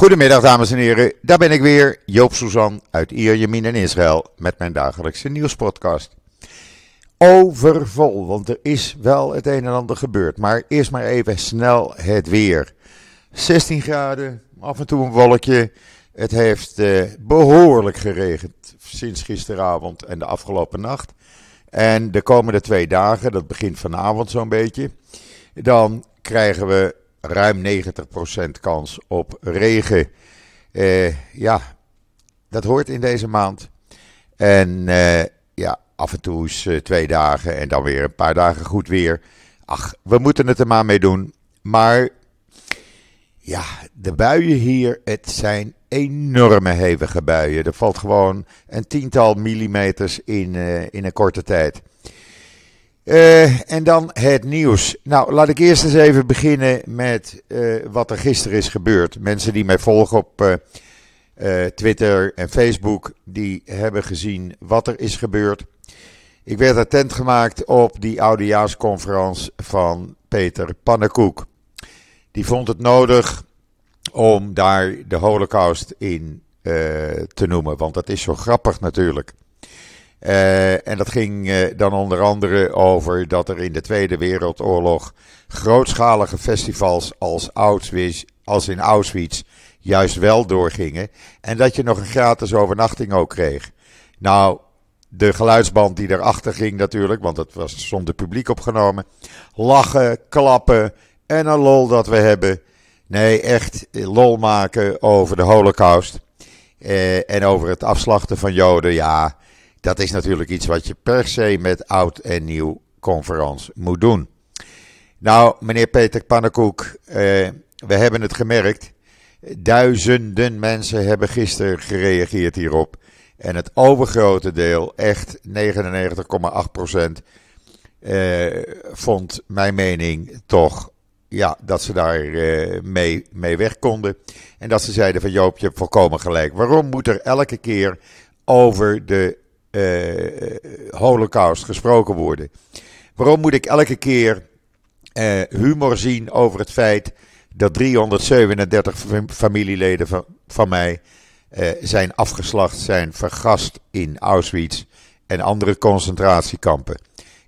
Goedemiddag dames en heren, daar ben ik weer, Joop Suzan uit Ierjemien in Israël met mijn dagelijkse nieuwspodcast. Overvol, want er is wel het een en ander gebeurd, maar eerst maar even snel het weer. 16 graden, af en toe een wolkje. Het heeft eh, behoorlijk geregend sinds gisteravond en de afgelopen nacht. En de komende twee dagen, dat begint vanavond zo'n beetje, dan krijgen we ruim 90% kans op regen. Eh, ja, dat hoort in deze maand. En eh, ja, af en toe is eh, twee dagen en dan weer een paar dagen goed weer. Ach, we moeten het er maar mee doen. Maar ja, de buien hier, het zijn enorme hevige buien. Er valt gewoon een tiental millimeters in, in een korte tijd. Uh, en dan het nieuws. Nou, laat ik eerst eens even beginnen met uh, wat er gisteren is gebeurd. Mensen die mij volgen op uh, Twitter en Facebook, die hebben gezien wat er is gebeurd. Ik werd attent gemaakt op die oudejaarsconferentie van Peter Pannenkoek. Die vond het nodig om daar de holocaust in te noemen, want dat is zo grappig natuurlijk. Uh, en dat ging uh, dan onder andere over dat er in de Tweede Wereldoorlog grootschalige festivals als, Auschwitz, als in Auschwitz juist wel doorgingen. En dat je nog een gratis overnachting ook kreeg. Nou, de geluidsband die erachter ging natuurlijk, want het was zonder publiek opgenomen. Lachen, klappen en een lol dat we hebben. Nee, echt lol maken over de holocaust. Uh, en over het afslachten van Joden, ja dat is natuurlijk iets wat je per se met oud en nieuw conferentie moet doen. Nou, meneer Peter Pannenkoek, eh, we hebben het gemerkt. Duizenden mensen hebben gisteren gereageerd hierop. En het overgrote deel, echt 99,8 procent, eh, vond mijn mening toch ja, dat ze daar eh, mee, mee weg konden. En dat ze zeiden van Joop, je hebt volkomen gelijk. Waarom moet er elke keer over de holocaust gesproken worden. Waarom moet ik elke keer uh, humor zien over het feit dat 337 familieleden van, van mij zijn afgeslacht, zijn vergast in Auschwitz en andere concentratiekampen?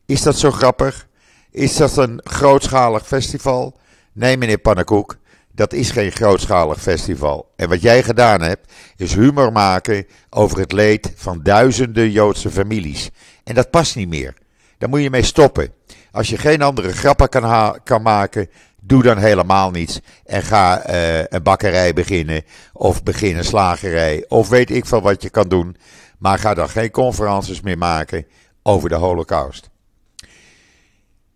Is dat zo grappig? Is dat een grootschalig festival? Nee, meneer Pannenkoek. Dat is geen grootschalig festival. En wat jij gedaan hebt, is humor maken over het leed van duizenden Joodse families. En dat past niet meer. Daar moet je mee stoppen. Als je geen andere grappen kan, kan maken, doe dan helemaal niets. En ga uh, een bakkerij beginnen, of begin een slagerij, of weet ik veel wat je kan doen. Maar ga dan geen conferences meer maken over de Holocaust.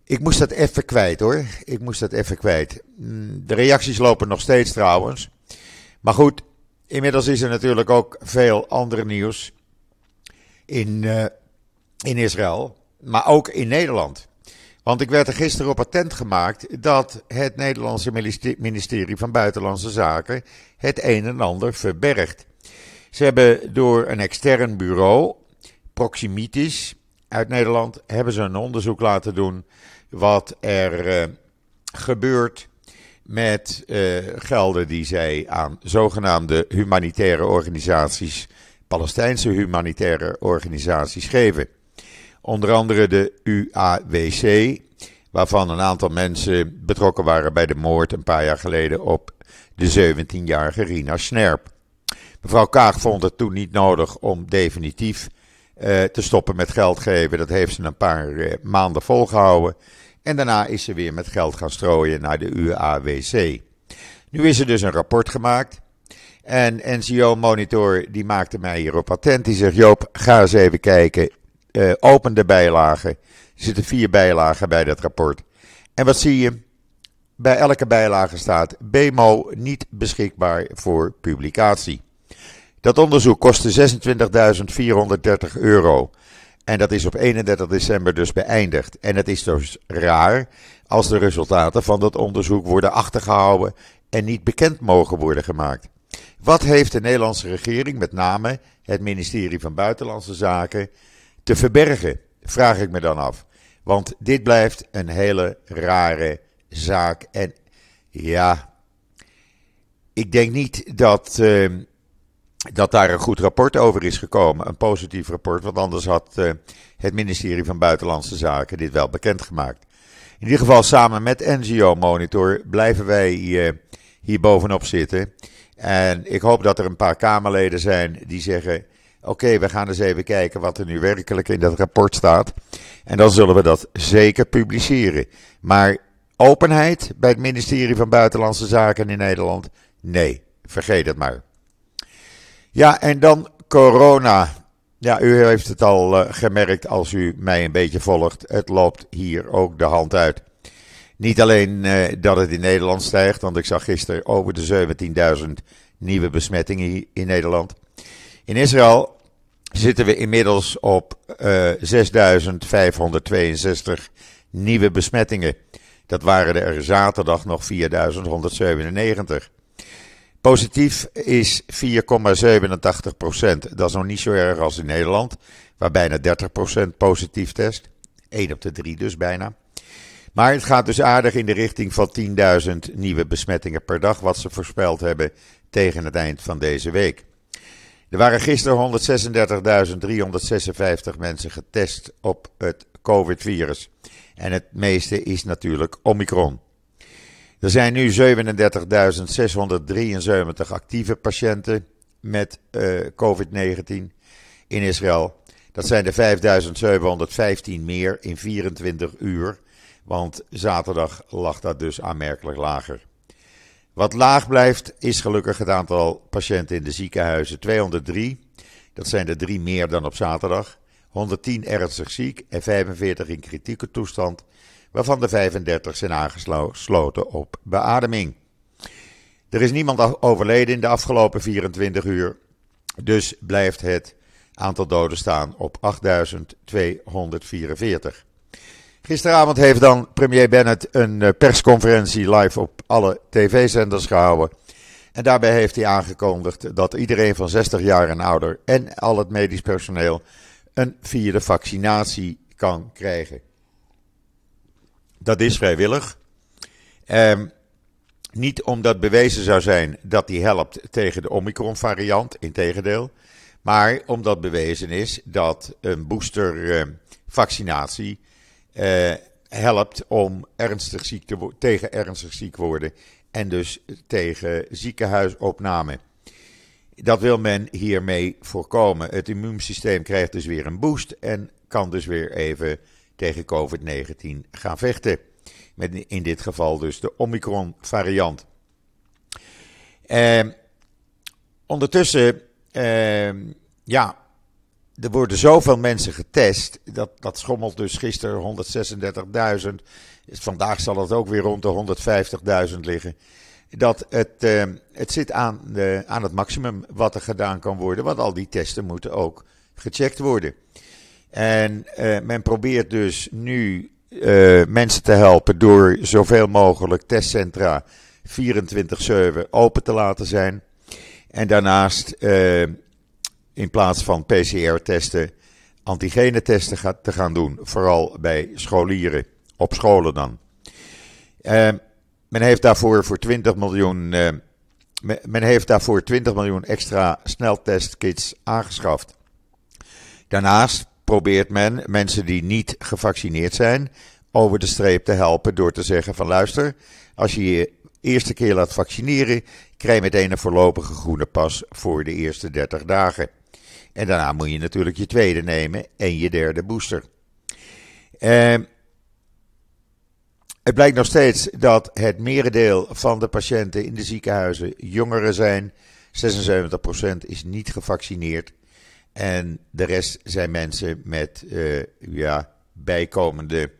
Ik moest dat even kwijt hoor. Ik moest dat even kwijt. Mm, de reacties lopen nog steeds trouwens. Maar goed, inmiddels is er natuurlijk ook veel andere nieuws in, uh, in Israël, maar ook in Nederland. Want ik werd er gisteren op attent gemaakt dat het Nederlandse ministerie van Buitenlandse Zaken het een en ander verbergt. Ze hebben door een extern bureau, Proximitis uit Nederland, hebben ze een onderzoek laten doen wat er uh, gebeurt met uh, gelden die zij aan zogenaamde humanitaire organisaties, Palestijnse humanitaire organisaties geven. Onder andere de UAWC, waarvan een aantal mensen betrokken waren bij de moord een paar jaar geleden op de 17-jarige Rina Snerp. Mevrouw Kaag vond het toen niet nodig om definitief te stoppen met geld geven. Dat heeft ze een paar uh, maanden volgehouden. En daarna is ze weer met geld gaan strooien naar de UAWC. Nu is er dus een rapport gemaakt. En NCO Monitor die maakte mij hierop attent. Die zegt: Joop, ga eens even kijken. Uh, open de bijlagen. Er zitten vier bijlagen bij dat rapport. En wat zie je? Bij elke bijlage staat BMO niet beschikbaar voor publicatie. Dat onderzoek kostte 26.430 euro. En dat is op 31 december dus beëindigd. En het is dus raar als de resultaten van dat onderzoek worden achtergehouden en niet bekend mogen worden gemaakt. Wat heeft de Nederlandse regering, met name het ministerie van Buitenlandse Zaken, te verbergen? Vraag ik me dan af. Want dit blijft een hele rare zaak. En ja, ik denk niet dat, ehm, dat daar een goed rapport over is gekomen, een positief rapport, want anders had uh, het ministerie van Buitenlandse Zaken dit wel bekendgemaakt. In ieder geval samen met NGO Monitor blijven wij hier bovenop zitten. En ik hoop dat er een paar Kamerleden zijn die zeggen: Oké, we gaan eens even kijken wat er nu werkelijk in dat rapport staat. En dan zullen we dat zeker publiceren. Maar openheid bij het ministerie van Buitenlandse Zaken in Nederland? Nee, vergeet het maar. Ja, en dan corona. Ja, u heeft het al uh, gemerkt als u mij een beetje volgt. Het loopt hier ook de hand uit. Niet alleen uh, dat het in Nederland stijgt, want ik zag gisteren over de 17.000 nieuwe besmettingen in Nederland. In Israël zitten we inmiddels op uh, eh, 6.562 nieuwe besmettingen. Dat waren er zaterdag nog 4.197. Positief is 4,87 procent. Dat is nog niet zo erg als in Nederland, waar bijna 30 procent positief test. 1 op de 3 dus bijna. Maar het gaat dus aardig in de richting van 10.000 nieuwe besmettingen per dag, wat ze voorspeld hebben tegen het eind van deze week. Er waren gisteren 136.356 mensen getest op het COVID-virus. En het meeste is natuurlijk Omicron. Er zijn nu 37.673 actieve patiënten met uh, COVID-19 in Israël. Dat zijn er 5.715 meer in 24 uur, want zaterdag lag dat dus aanmerkelijk lager. Wat laag blijft is gelukkig het aantal patiënten in de ziekenhuizen. 203, dat zijn er drie meer dan op zaterdag. 110 ernstig ziek en 45 in kritieke toestand, waarvan de 35 zijn aangesloten op beademing. Er is niemand overleden in de afgelopen 24 uur, dus blijft het aantal doden staan op 8244. Gisteravond heeft dan premier Bennett een eh, persconferentie live op alle tv-zenders gehouden. En daarbij heeft hij aangekondigd dat iedereen van 60 jaar en ouder en al het medisch personeel een vierde vaccinatie kan krijgen. Dat is vrijwillig. Eh, niet omdat bewezen zou zijn dat die helpt tegen de Omicron-variant, integendeel. Maar omdat bewezen is dat een boostervaccinatie uh, helpt om ernstig ziek te tegen ernstig ziek worden en dus tegen ziekenhuisopname. Dat wil men hiermee voorkomen. Het immuunsysteem krijgt dus weer een boost en kan dus weer even tegen COVID-19 gaan vechten. Met in dit geval dus de Omicron-variant. Uh, ondertussen, uh, ja, er worden zoveel mensen getest. Dat, dat schommelt dus gisteren 136.000. Vandaag zal het ook weer rond de 150.000 liggen. Dat het, uh, het zit aan, aan het maximum wat er gedaan kan worden. Want al die testen moeten ook gecheckt worden. En uh, men probeert dus nu uh, mensen te helpen door zoveel mogelijk testcentra 24-7 open te laten zijn. En daarnaast in plaats van PCR-testen antigenetesten te gaan doen. Vooral bij scholieren, op scholen dan. Men heeft daarvoor voor 20 miljoen. Men heeft daarvoor 20 miljoen extra sneltestkits aangeschaft. Daarnaast probeert men mensen die niet gevaccineerd zijn over de streep te helpen door te zeggen van luister, als je je eerste keer laat vaccineren, krijg je meteen een voorlopige groene pas voor de eerste 30 dagen. En daarna moet je natuurlijk je tweede nemen en je derde booster. Uh, het blijkt nog steeds dat het merendeel van de patiënten in de ziekenhuizen jongeren zijn. 76% is niet gevaccineerd. En de rest zijn mensen met uh, ja, bijkomende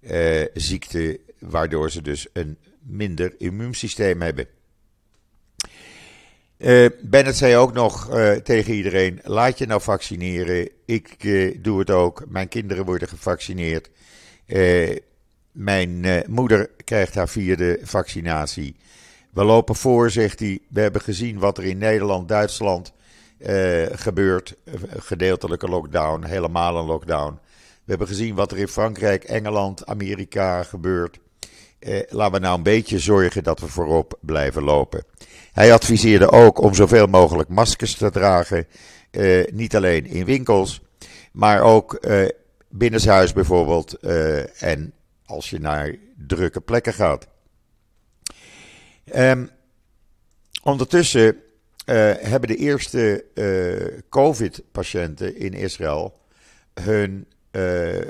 uh, ziekte, waardoor ze dus een minder immuunsysteem hebben. Uh, Bennett zei ook nog tegen iedereen: laat je nou vaccineren. Ik doe het ook. Mijn kinderen worden gevaccineerd. mijn moeder krijgt haar vierde vaccinatie. We lopen voor, zegt hij. We hebben gezien wat er in Nederland, Duitsland gebeurt. Gedeeltelijke lockdown, helemaal een lockdown. We hebben gezien wat er in Frankrijk, Engeland, Amerika gebeurt. Eh, laten we nou een beetje zorgen dat we voorop blijven lopen. Hij adviseerde ook om zoveel mogelijk maskers te dragen. Eh, niet alleen in winkels, maar ook eh, binnenshuis bijvoorbeeld. Eh, en als je naar drukke plekken gaat. Um, ondertussen uh, hebben de eerste uh, COVID-patiënten in Israël hun uh,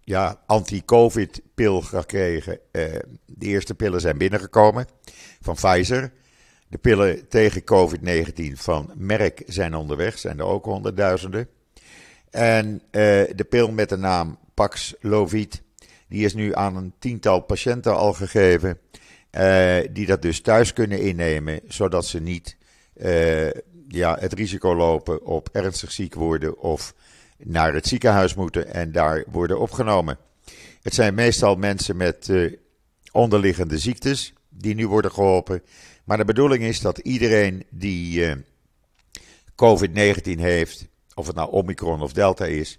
ja, anti-COVID-pil gekregen. de eerste pillen zijn binnengekomen van Pfizer. De pillen tegen COVID-19 van Merck zijn onderweg, zijn er ook honderdduizenden. En de pil met de naam Paxlovid, die is nu aan een tiental patiënten al gegeven. Die dat dus thuis kunnen innemen, zodat ze niet uh, ja, het risico lopen op ernstig ziek worden of naar het ziekenhuis moeten en daar worden opgenomen. Het zijn meestal mensen met uh, onderliggende ziektes die nu worden geholpen. Maar de bedoeling is dat iedereen die COVID-19 heeft, of het nou Omicron of Delta is,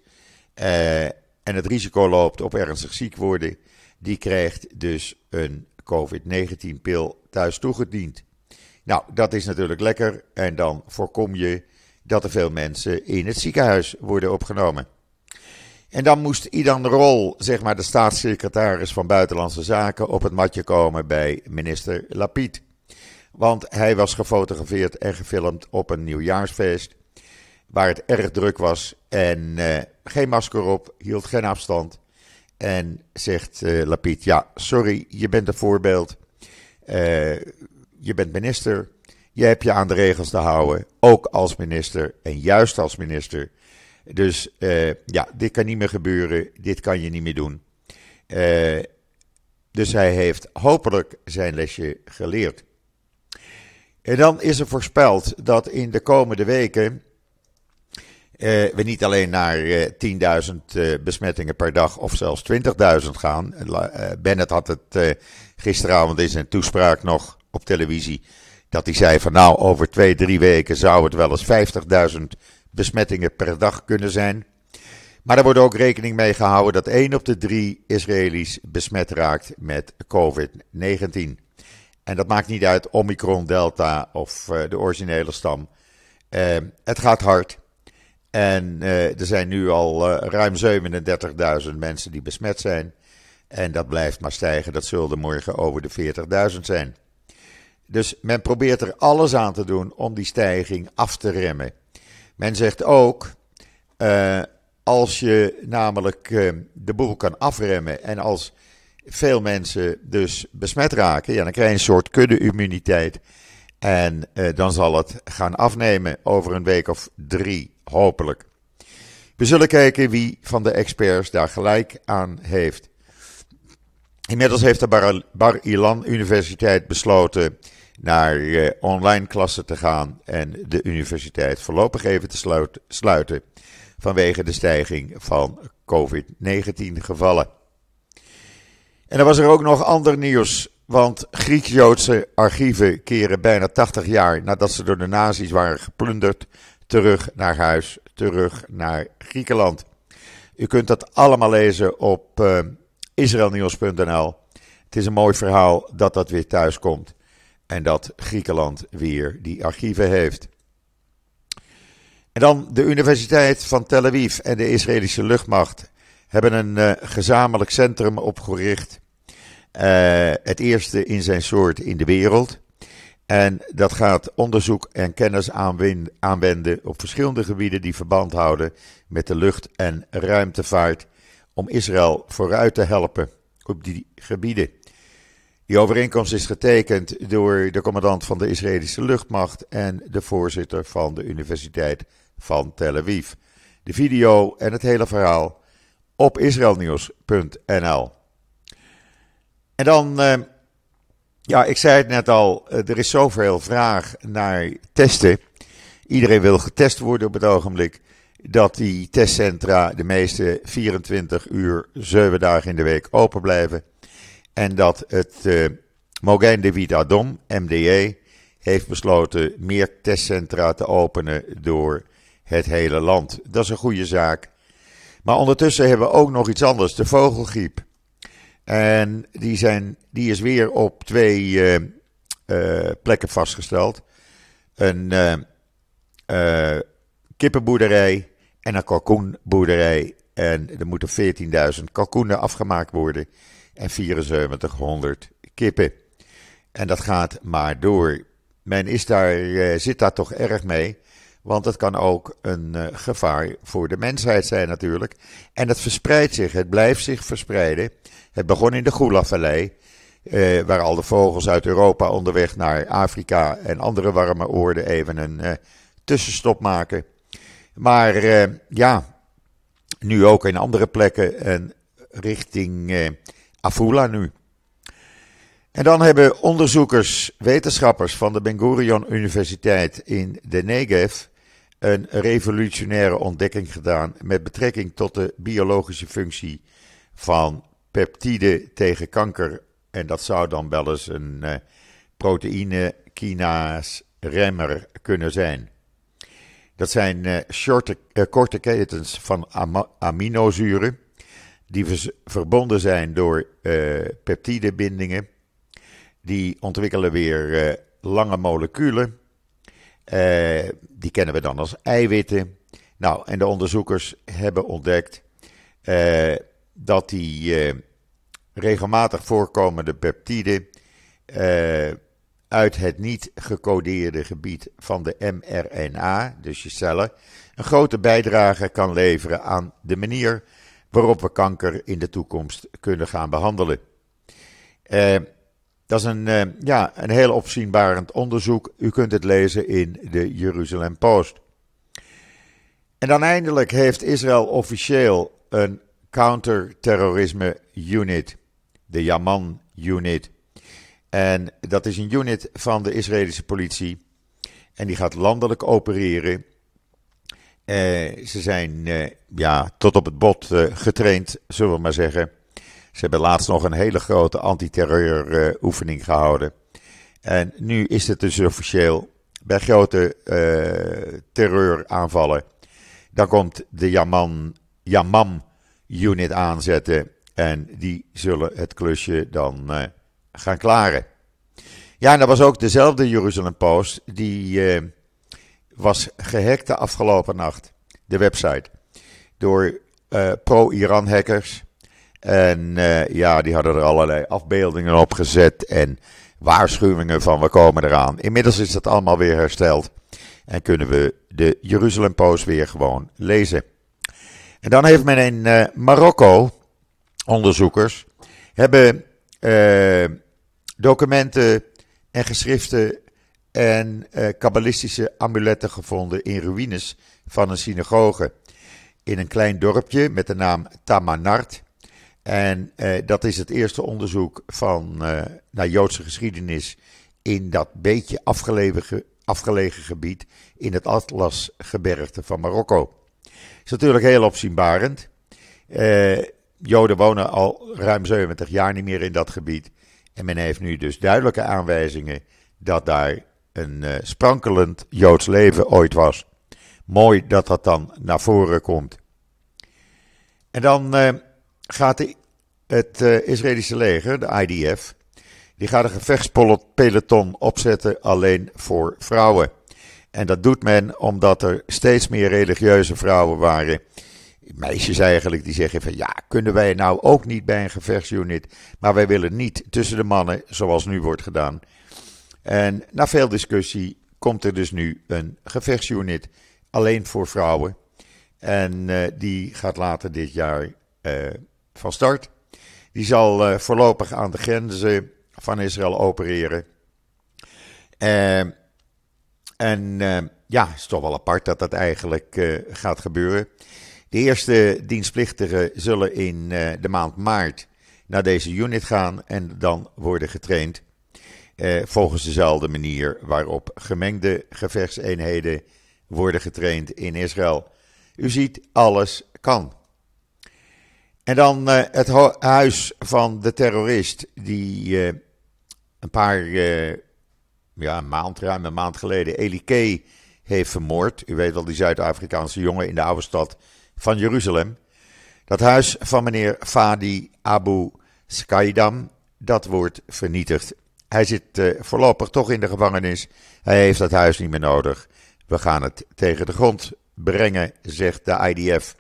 en het risico loopt op ernstig ziek worden, die krijgt dus een COVID-19-pil thuis toegediend. Nou, dat is natuurlijk lekker en dan voorkom je dat er veel mensen in het ziekenhuis worden opgenomen. En dan moest Idan Rol, zeg maar de staatssecretaris van Buitenlandse Zaken, op het matje komen bij minister Lapid. Want hij was gefotografeerd en gefilmd op een nieuwjaarsfeest. Waar het erg druk was en uh, geen masker op, hield geen afstand. En zegt uh, Lapid: Ja, sorry, je bent een voorbeeld. Uh, je bent minister. Je hebt je aan de regels te houden. Ook als minister en juist als minister. Dus uh, ja, dit kan niet meer gebeuren. Dit kan je niet meer doen. dus hij heeft hopelijk zijn lesje geleerd. En dan is er voorspeld dat in de komende weken uh, we niet alleen naar uh, 10.000 uh, besmettingen per dag of zelfs 20.000 gaan. Bennett had het gisteravond in zijn toespraak nog op televisie. Dat hij zei van nou over twee, drie weken zou het wel eens 50.000 besmettingen per dag kunnen zijn. Maar er wordt ook rekening mee gehouden dat 1 op de 3 Israëli's besmet raakt met COVID-19. En dat maakt niet uit Omicron, Delta of de originele stam. het gaat hard. En uh, er zijn nu al ruim 37.000 mensen die besmet zijn. En dat blijft maar stijgen. Dat zullen morgen over de 40.000 zijn. Dus men probeert er alles aan te doen om die stijging af te remmen. Men zegt ook, uh, als je namelijk de boel kan afremmen en als veel mensen dus besmet raken, ja, dan krijg je een soort kudde-immuniteit. En dan zal het gaan afnemen over een week of drie Hopelijk. We zullen kijken wie van de experts daar gelijk aan heeft. Inmiddels heeft de Bar Ilan Universiteit besloten naar eh, online klassen te gaan en de universiteit voorlopig even te sluiten vanwege de stijging van COVID-19 gevallen. En er was er ook nog ander nieuws, want Grieks-Joodse archieven keren bijna 80 jaar nadat ze door de nazi's waren geplunderd terug naar huis, terug naar Griekenland. U kunt dat allemaal lezen op uh, israelnieuws.nl. Het is een mooi verhaal dat dat weer thuis komt en dat Griekenland weer die archieven heeft. En dan de Universiteit van Tel Aviv en de Israëlische luchtmacht hebben een uh, gezamenlijk centrum opgericht. Uh, het eerste in zijn soort in de wereld. En dat gaat onderzoek en kennis aanwenden op verschillende gebieden die verband houden met de lucht- en ruimtevaart om Israël vooruit te helpen op die gebieden. Die overeenkomst is getekend door de commandant van de Israëlische luchtmacht en de voorzitter van de Universiteit van Tel Aviv. De video en het hele verhaal op israelnieuws.nl. En dan eh, ja, ik zei het net al, eh, er is zoveel vraag naar testen. Iedereen wil getest worden op het ogenblik. Dat die testcentra de meeste 24 uur, 7 dagen in de week open blijven. En dat het uh, Mogain David Adom, MDE, heeft besloten meer testcentra te openen door het hele land. Dat is een goede zaak. Maar ondertussen hebben we ook nog iets anders, de vogelgriep. En die, zijn, die is weer op twee plekken vastgesteld. Een kippenboerderij en een kalkoenboerderij. En er moeten 14.000 kalkoenen afgemaakt worden en 7400 kippen. En dat gaat maar door. Men is daar, uh, zit daar toch erg mee. Want het kan ook een uh, gevaar voor de mensheid zijn natuurlijk. En het verspreidt zich, het blijft zich verspreiden. Het begon in de Gula-vallei, uh, waar al de vogels uit Europa onderweg naar Afrika en andere warme oorden even een tussenstop maken. Maar ja, nu ook in andere plekken en richting Afula nu. En dan hebben onderzoekers, wetenschappers van de Ben Gurion Universiteit in de Negev een revolutionaire ontdekking gedaan met betrekking tot de biologische functie van peptide tegen kanker. En dat zou dan wel eens een uh, proteïne kinaas remmer kunnen zijn. Dat zijn shorte, uh, korte ketens van aminozuren die verbonden zijn door peptidebindingen die ontwikkelen weer uh, lange moleculen. Uh, die kennen we dan als eiwitten. Nou, en de onderzoekers hebben ontdekt uh, dat die regelmatig voorkomende peptiden uit het niet gecodeerde gebied van de mRNA, dus je cellen, een grote bijdrage kan leveren aan de manier waarop we kanker in de toekomst kunnen gaan behandelen. Dat is een, uh, ja, een heel opzienbarend onderzoek. U kunt het lezen in de Jeruzalem Post. En dan eindelijk heeft Israël officieel een counterterrorisme unit, de Yaman unit. En dat is een unit van de Israëlische politie. En die gaat landelijk opereren. Uh, ze zijn uh, ja, tot op het bot getraind, zullen we maar zeggen. Ze hebben laatst nog een hele grote antiterreuroefening gehouden. En nu is het dus officieel bij grote terreuraanvallen. Dan komt de Yaman, Yamam unit aanzetten. En die zullen het klusje dan gaan klaren. Ja, en dat was ook dezelfde Jeruzalem Post. Die was gehackt de afgelopen nacht. De website. Door pro-Iran hackers. En uh, ja, die hadden er allerlei afbeeldingen op gezet en waarschuwingen van we komen eraan. Inmiddels is dat allemaal weer hersteld en kunnen we de Jeruzalem Post weer gewoon lezen. En dan heeft men in uh, Marokko, onderzoekers, hebben documenten en geschriften en kabbalistische amuletten gevonden in ruïnes van een synagoge. In een klein dorpje met de naam Tamanart. En eh, dat is het eerste onderzoek van, eh, naar Joodse geschiedenis in dat beetje afgelegen, afgelegen gebied in het Atlasgebergte van Marokko. Is natuurlijk heel opzienbarend. Eh, Joden wonen al ruim 70 jaar niet meer in dat gebied. En men heeft nu dus duidelijke aanwijzingen dat daar een uh, sprankelend Joods leven ooit was. Mooi dat dat dan naar voren komt. En dan uh, gaat het uh, Israëlische leger, de IDF, die gaat een gevechtspeloton opzetten alleen voor vrouwen. En dat doet men omdat er steeds meer religieuze vrouwen waren. Meisjes eigenlijk die zeggen van ja, kunnen wij nou ook niet bij een gevechtsunit. Maar wij willen niet tussen de mannen, zoals nu wordt gedaan. En na veel discussie komt er dus nu een gevechtsunit alleen voor vrouwen. En uh, die gaat later dit jaar uh, van start. Die zal uh, voorlopig aan de grenzen van Israël opereren. Uh, en uh, ja, het is toch wel apart dat dat eigenlijk gaat gebeuren. De eerste dienstplichtigen zullen in de maand maart naar deze unit gaan en dan worden getraind. Volgens dezelfde manier waarop gemengde gevechtseenheden worden getraind in Israël. U ziet, alles kan. En dan uh, het huis van de terrorist die uh, een paar, uh, ja, maand, ruim een maand geleden Elie heeft vermoord. U weet wel, die Zuid-Afrikaanse jongen in de oude stad van Jeruzalem. Dat huis van meneer Fadi Abu Skydam, dat wordt vernietigd. Hij zit uh, voorlopig toch in de gevangenis. Hij heeft dat huis niet meer nodig. We gaan het tegen de grond brengen, zegt de IDF.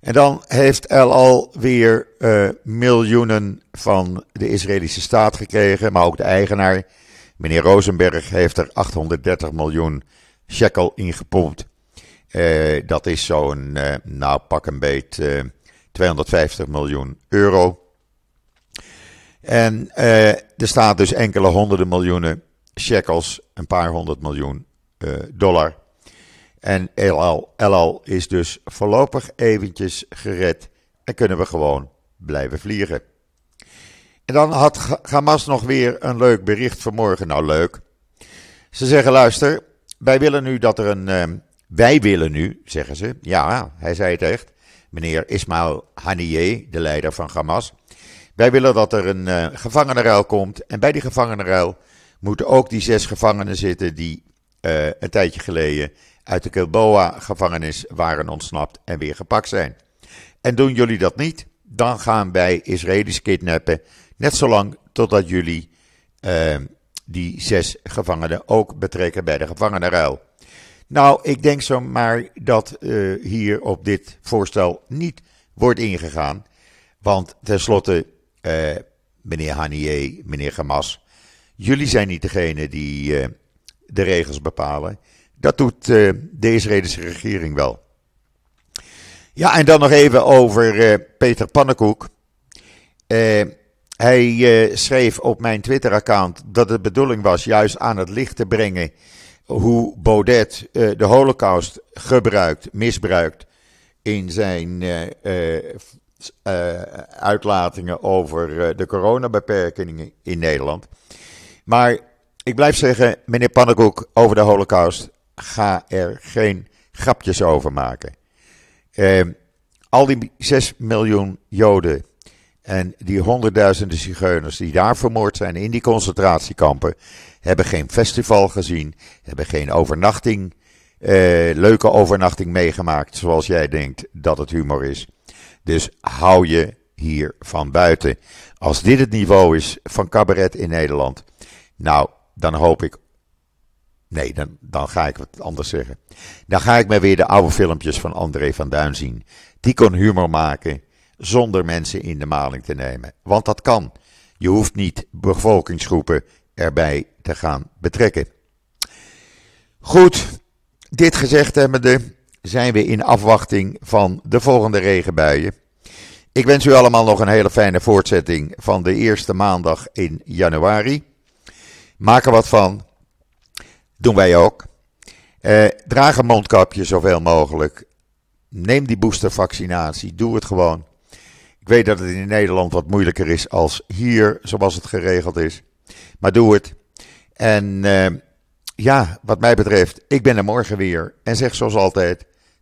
En dan heeft El Al weer uh, miljoenen van de Israëlische staat gekregen, maar ook de eigenaar. Meneer Rosenberg heeft er 830 miljoen shekel in gepompt. Uh, dat is zo'n, nou pak een beet, 250 miljoen euro. En er staat dus enkele honderden miljoenen shekels, een paar honderd miljoen dollar en El Al is dus voorlopig eventjes gered en kunnen we gewoon blijven vliegen. En dan had Hamas nog weer een leuk bericht vanmorgen. Nou, leuk. Ze zeggen: luister, wij willen nu dat er een. Uh, wij willen nu, zeggen ze. Ja, hij zei het echt. Meneer Ismail Haniyeh, de leider van Hamas. Wij willen dat er een uh, gevangenenruil komt. En bij die gevangenenruil moeten ook die zes gevangenen zitten die uh, een tijdje geleden uit de Kilboa-gevangenis waren ontsnapt en weer gepakt zijn. En doen jullie dat niet, dan gaan wij Israëli's kidnappen, net zolang totdat jullie uh, die zes gevangenen ook betrekken bij de gevangenenruil. Nou, ik denk zomaar dat uh, hier op dit voorstel niet wordt ingegaan. Want tenslotte, uh, meneer Hanier, meneer Gamas, jullie zijn niet degene die uh, de regels bepalen. Dat doet uh, de Israëlische regering wel. Ja, en dan nog even over Peter Pannenkoek. Hij schreef op mijn Twitter-account dat de bedoeling was juist aan het licht te brengen hoe Baudet de Holocaust gebruikt, misbruikt in zijn uitlatingen over de coronabeperkingen in Nederland. Maar ik blijf zeggen, meneer Pannenkoek, over de Holocaust ga er geen grapjes over maken. Uh, al die 6 miljoen Joden en die honderdduizenden zigeuners die daar vermoord zijn in die concentratiekampen, hebben geen festival gezien, hebben geen overnachting, uh, leuke overnachting meegemaakt, zoals jij denkt dat het humor is. Dus hou je hier van buiten. Als dit het niveau is van cabaret in Nederland, nou, dan hoop ik Nee, dan, dan ga ik wat anders zeggen. Dan ga ik maar weer de oude filmpjes van André van Duin zien. Die kon humor maken zonder mensen in de maling te nemen. Want dat kan. Je hoeft niet bevolkingsgroepen erbij te gaan betrekken. Goed, dit gezegd hebbende zijn we in afwachting van de volgende regenbuien. Ik wens u allemaal nog een hele fijne voortzetting van de eerste maandag in januari. Maak er wat van. Doen wij ook. Eh, draag een mondkapje zoveel mogelijk. Neem die boostervaccinatie. Doe het gewoon. Ik weet dat het in Nederland wat moeilijker is als hier, zoals het geregeld is. Maar doe het. En uh, ja, wat mij betreft, ik ben er morgen weer. En zeg zoals altijd: